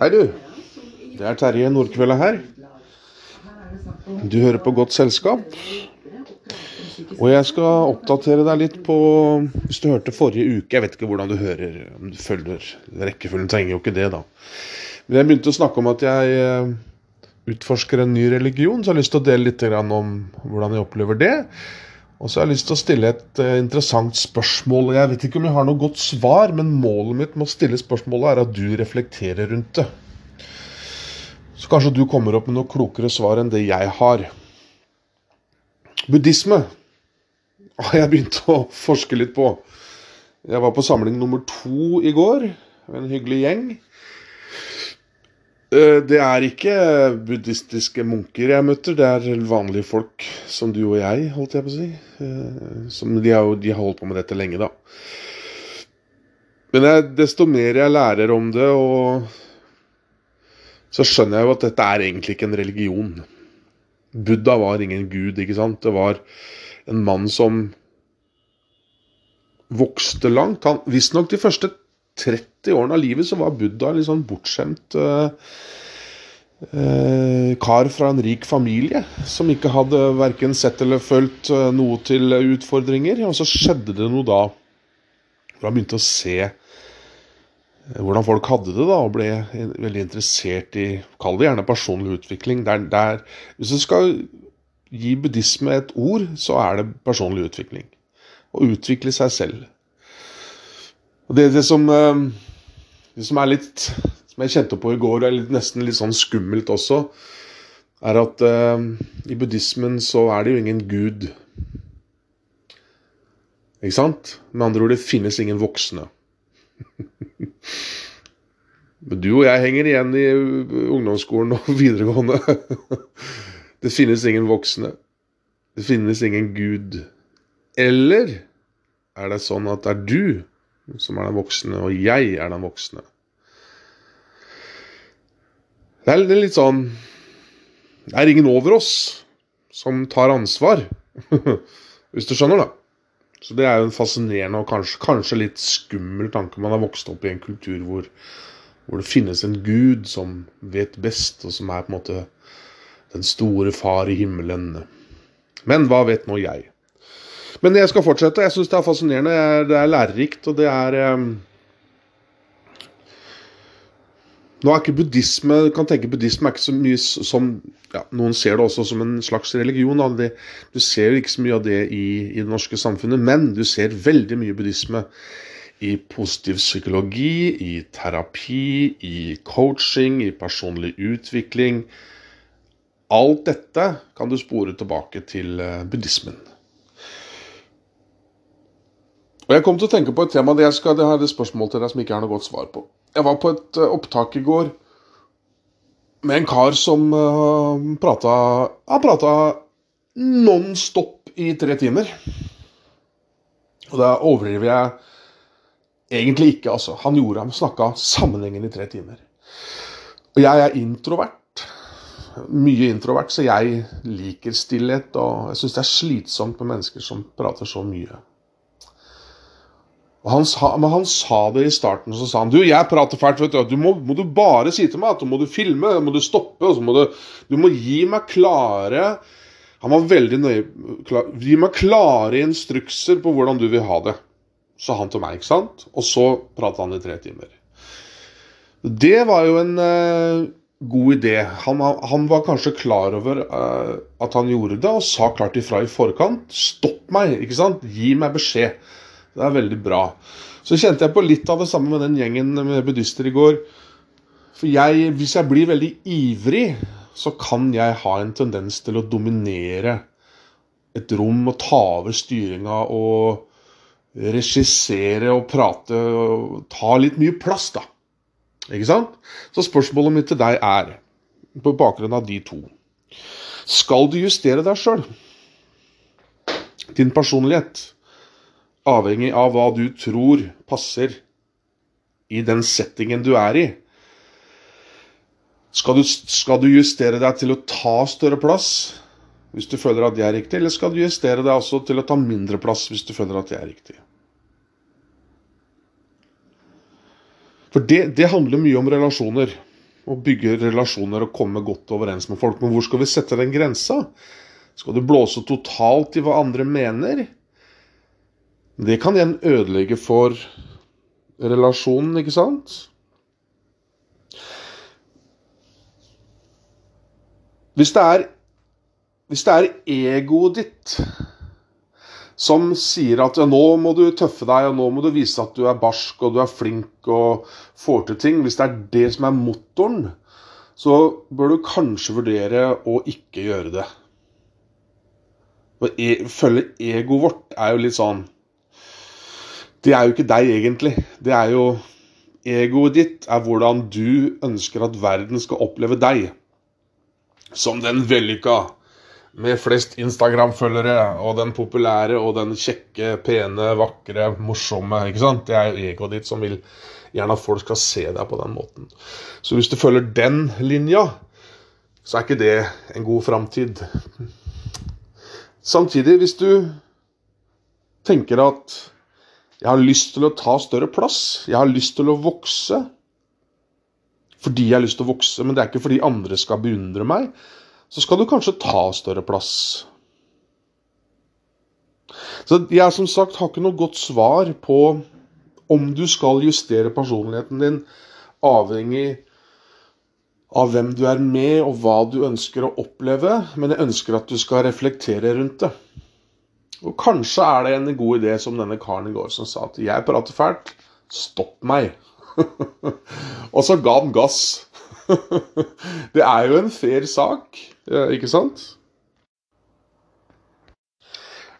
Hei, du. Det er Terje Nordkveldet her. Du hører på Godt selskap. Og jeg skal oppdatere deg litt på Hvis du hørte forrige uke Jeg vet ikke hvordan du hører. Om du følger rekkefølgen, trenger jo ikke det, da. Men jeg begynte å snakke om at jeg eh, utforsker en ny religion, så jeg har lyst til å dele litt om hvordan jeg opplever det. Og så har jeg lyst til å stille et uh, interessant spørsmål. Jeg vet ikke om jeg har noe godt svar, men målet mitt med å stille spørsmålet er at du reflekterer rundt det. Så kanskje du kommer opp med noe klokere svar enn det jeg har. Buddhisme har jeg begynt å forske litt på. Jeg var på samling nummer to i går. En hyggelig gjeng. Eh, det er ikke buddhistiske munker jeg møter, det er vanlige folk som du og jeg, holdt jeg på å si. Eh, som de, har, de har holdt på med dette lenge, da. Men jeg, desto mer jeg lærer om det, og så skjønner jeg jo at dette er egentlig ikke en religion. Buddha var ingen gud, ikke sant. Det var en mann som vokste langt. Han, Visstnok de første 30 årene av livet så var Buddha en litt sånn bortskjemt uh, kar fra en rik familie som ikke hadde verken sett eller følt uh, noe til utfordringer. Og så skjedde det noe da hvor han begynte å se hvordan folk hadde det, da, og ble veldig interessert i Kall det gjerne personlig utvikling. Der, der, hvis du skal gi buddhisme et ord, så er det personlig utvikling. Å utvikle seg selv. Og det, det, som, eh, det, som, er litt Som jeg kjente på i går, og er litt, nesten litt sånn skummelt også, er at uh, i buddhismen så er det jo ingen gud. Ikke sant? Med andre ord, det finnes ingen voksne. Men du og jeg henger igjen i ungdomsskolen og videregående. Det finnes ingen voksne. Det finnes ingen gud. Eller er det sånn at det er du som er den voksne, og jeg er den voksne. Det er litt sånn Det er ingen over oss som tar ansvar, hvis du skjønner, da. Så det er jo en fascinerende og kanskje, kanskje litt skummel tanke. Man har vokst opp i en kultur hvor, hvor, det finnes en gud som vet best, og som er på en måte den store far i himmelen. Men hva vet nå jeg? Men jeg skal fortsette. Jeg syns det er fascinerende. Det er lærerikt, og det er um... Nå er ikke buddhisme kan tenke buddhisme er ikke så mye som ja, Noen ser det også som en slags religion. Det, du ser jo ikke så mye av det i, i, det norske samfunnet, men du ser veldig mye buddhisme i positiv psykologi, i terapi, i coaching, i personlig utvikling. Alt dette kan du spore tilbake til eh, buddhismen. Og Jeg kom til å tenke på et tema det jeg skal, det et spørsmål til deg som ikke har noe godt svar på. Jeg var på et uh, opptak i går med en kar som uh, prata Han prata non stop i tre timer. Og da overdriver jeg egentlig ikke, altså. Han gjorde ham snakka sammenhengende i tre timer. Og jeg er introvert. Mye introvert, så jeg liker stillhet. Og jeg syns det er slitsomt med mennesker som prater så mye. Han sa, men han sa det i starten, så sa han Du, jeg prater fælt, vet du. Du må, må, du bare si til meg at du må du filme, må du stoppe, og så må du Du må gi meg klare Han var veldig nøye klar, Gi meg klare instrukser på hvordan du vil ha det, sa han til meg, ikke sant? Og så pratet han i tre timer. Det var jo en uh, god idé. Han, han, var kanskje klar over uh, at han gjorde det, og sa klart ifra i forkant. Stopp meg, ikke sant? Gi meg beskjed. Det er veldig bra. Så kjente jeg på litt av det samme med den gjengen med buddhister i går. For jeg, hvis jeg blir veldig ivrig, så kan jeg ha en tendens til å dominere et rom og ta over styringa og regissere og prate og ta litt mye plass, da. Ikke sant? Så spørsmålet mitt til deg er, på bakgrunn av de to Skal du justere deg sjøl? Din personlighet? Avhengig av hva du tror passer i den settingen du er i. Skal du, skal du, justere deg til å ta større plass hvis du føler at det er riktig, eller skal du justere deg også til å ta mindre plass hvis du føler at det er riktig? For det, det handler mye om relasjoner. Å bygge relasjoner og komme godt overens med folk. Men hvor skal vi sette den grensa? Skal du blåse totalt i hva andre mener? Det kan igjen ødelegge for relasjonen, ikke sant? Hvis det er, hvis det er egoet ditt som sier at ja, nå må du tøffe deg, og nå må du vise at du er barsk og du er flink og får til ting Hvis det er det som er motoren, så bør du kanskje vurdere å ikke gjøre det. Å e følge egoet vårt er jo litt sånn Det er jo ikke deg, egentlig. Det er jo Egoet ditt er hvordan du ønsker at verden skal oppleve deg. Som den vellykka med flest Instagram-følgere, og den populære og den kjekke, pene, vakre, morsomme. ikke sant? Det er jo egoet ditt som vil gjerne at folk skal se deg på den måten. Så hvis du følger den linja, så er ikke det en god framtid. Samtidig, hvis du tenker at jeg har lyst til å ta større plass, jeg har lyst til å vokse fordi jeg har lyst til å vokse, men det er ikke fordi andre skal beundre meg, så skal du kanskje ta større plass. Så jeg som sagt har ikke noe godt svar på om du skal justere personligheten din avhengig av hvem du er med, og hva du ønsker å oppleve, men jeg ønsker at du skal reflektere rundt det. Og kanskje er det en god idé som denne karen i går som sa at 'jeg prater fælt, stopp meg'. og så ga han gass. det er jo en fair sak, ikke sant?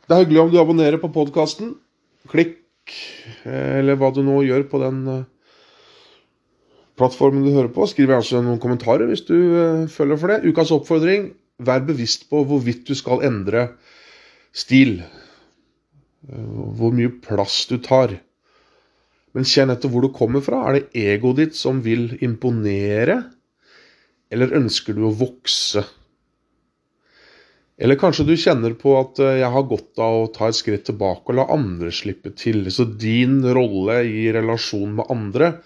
Det er hyggelig om du abonnerer på podkasten. Klikk, eller hva du nå gjør på den eh, plattformen du hører på. Skriv gjerne noen kommentarer hvis du føler for det. Ukas oppfordring vær bevisst på hvorvidt du skal endre stil. Eh, hvor mye plass du tar. Men kjenn etter hvor du kommer fra. Er det egoet ditt som vil imponere, eller ønsker du å vokse? Eller kanskje du kjenner på at eh, jeg har godt av å ta et skritt tilbake og la andre slippe til. Så din rolle i relasjon med andre,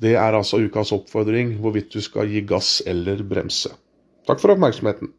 det er altså ukas oppfordring hvorvidt du skal gi gass eller bremse. Takk for oppmerksomheten.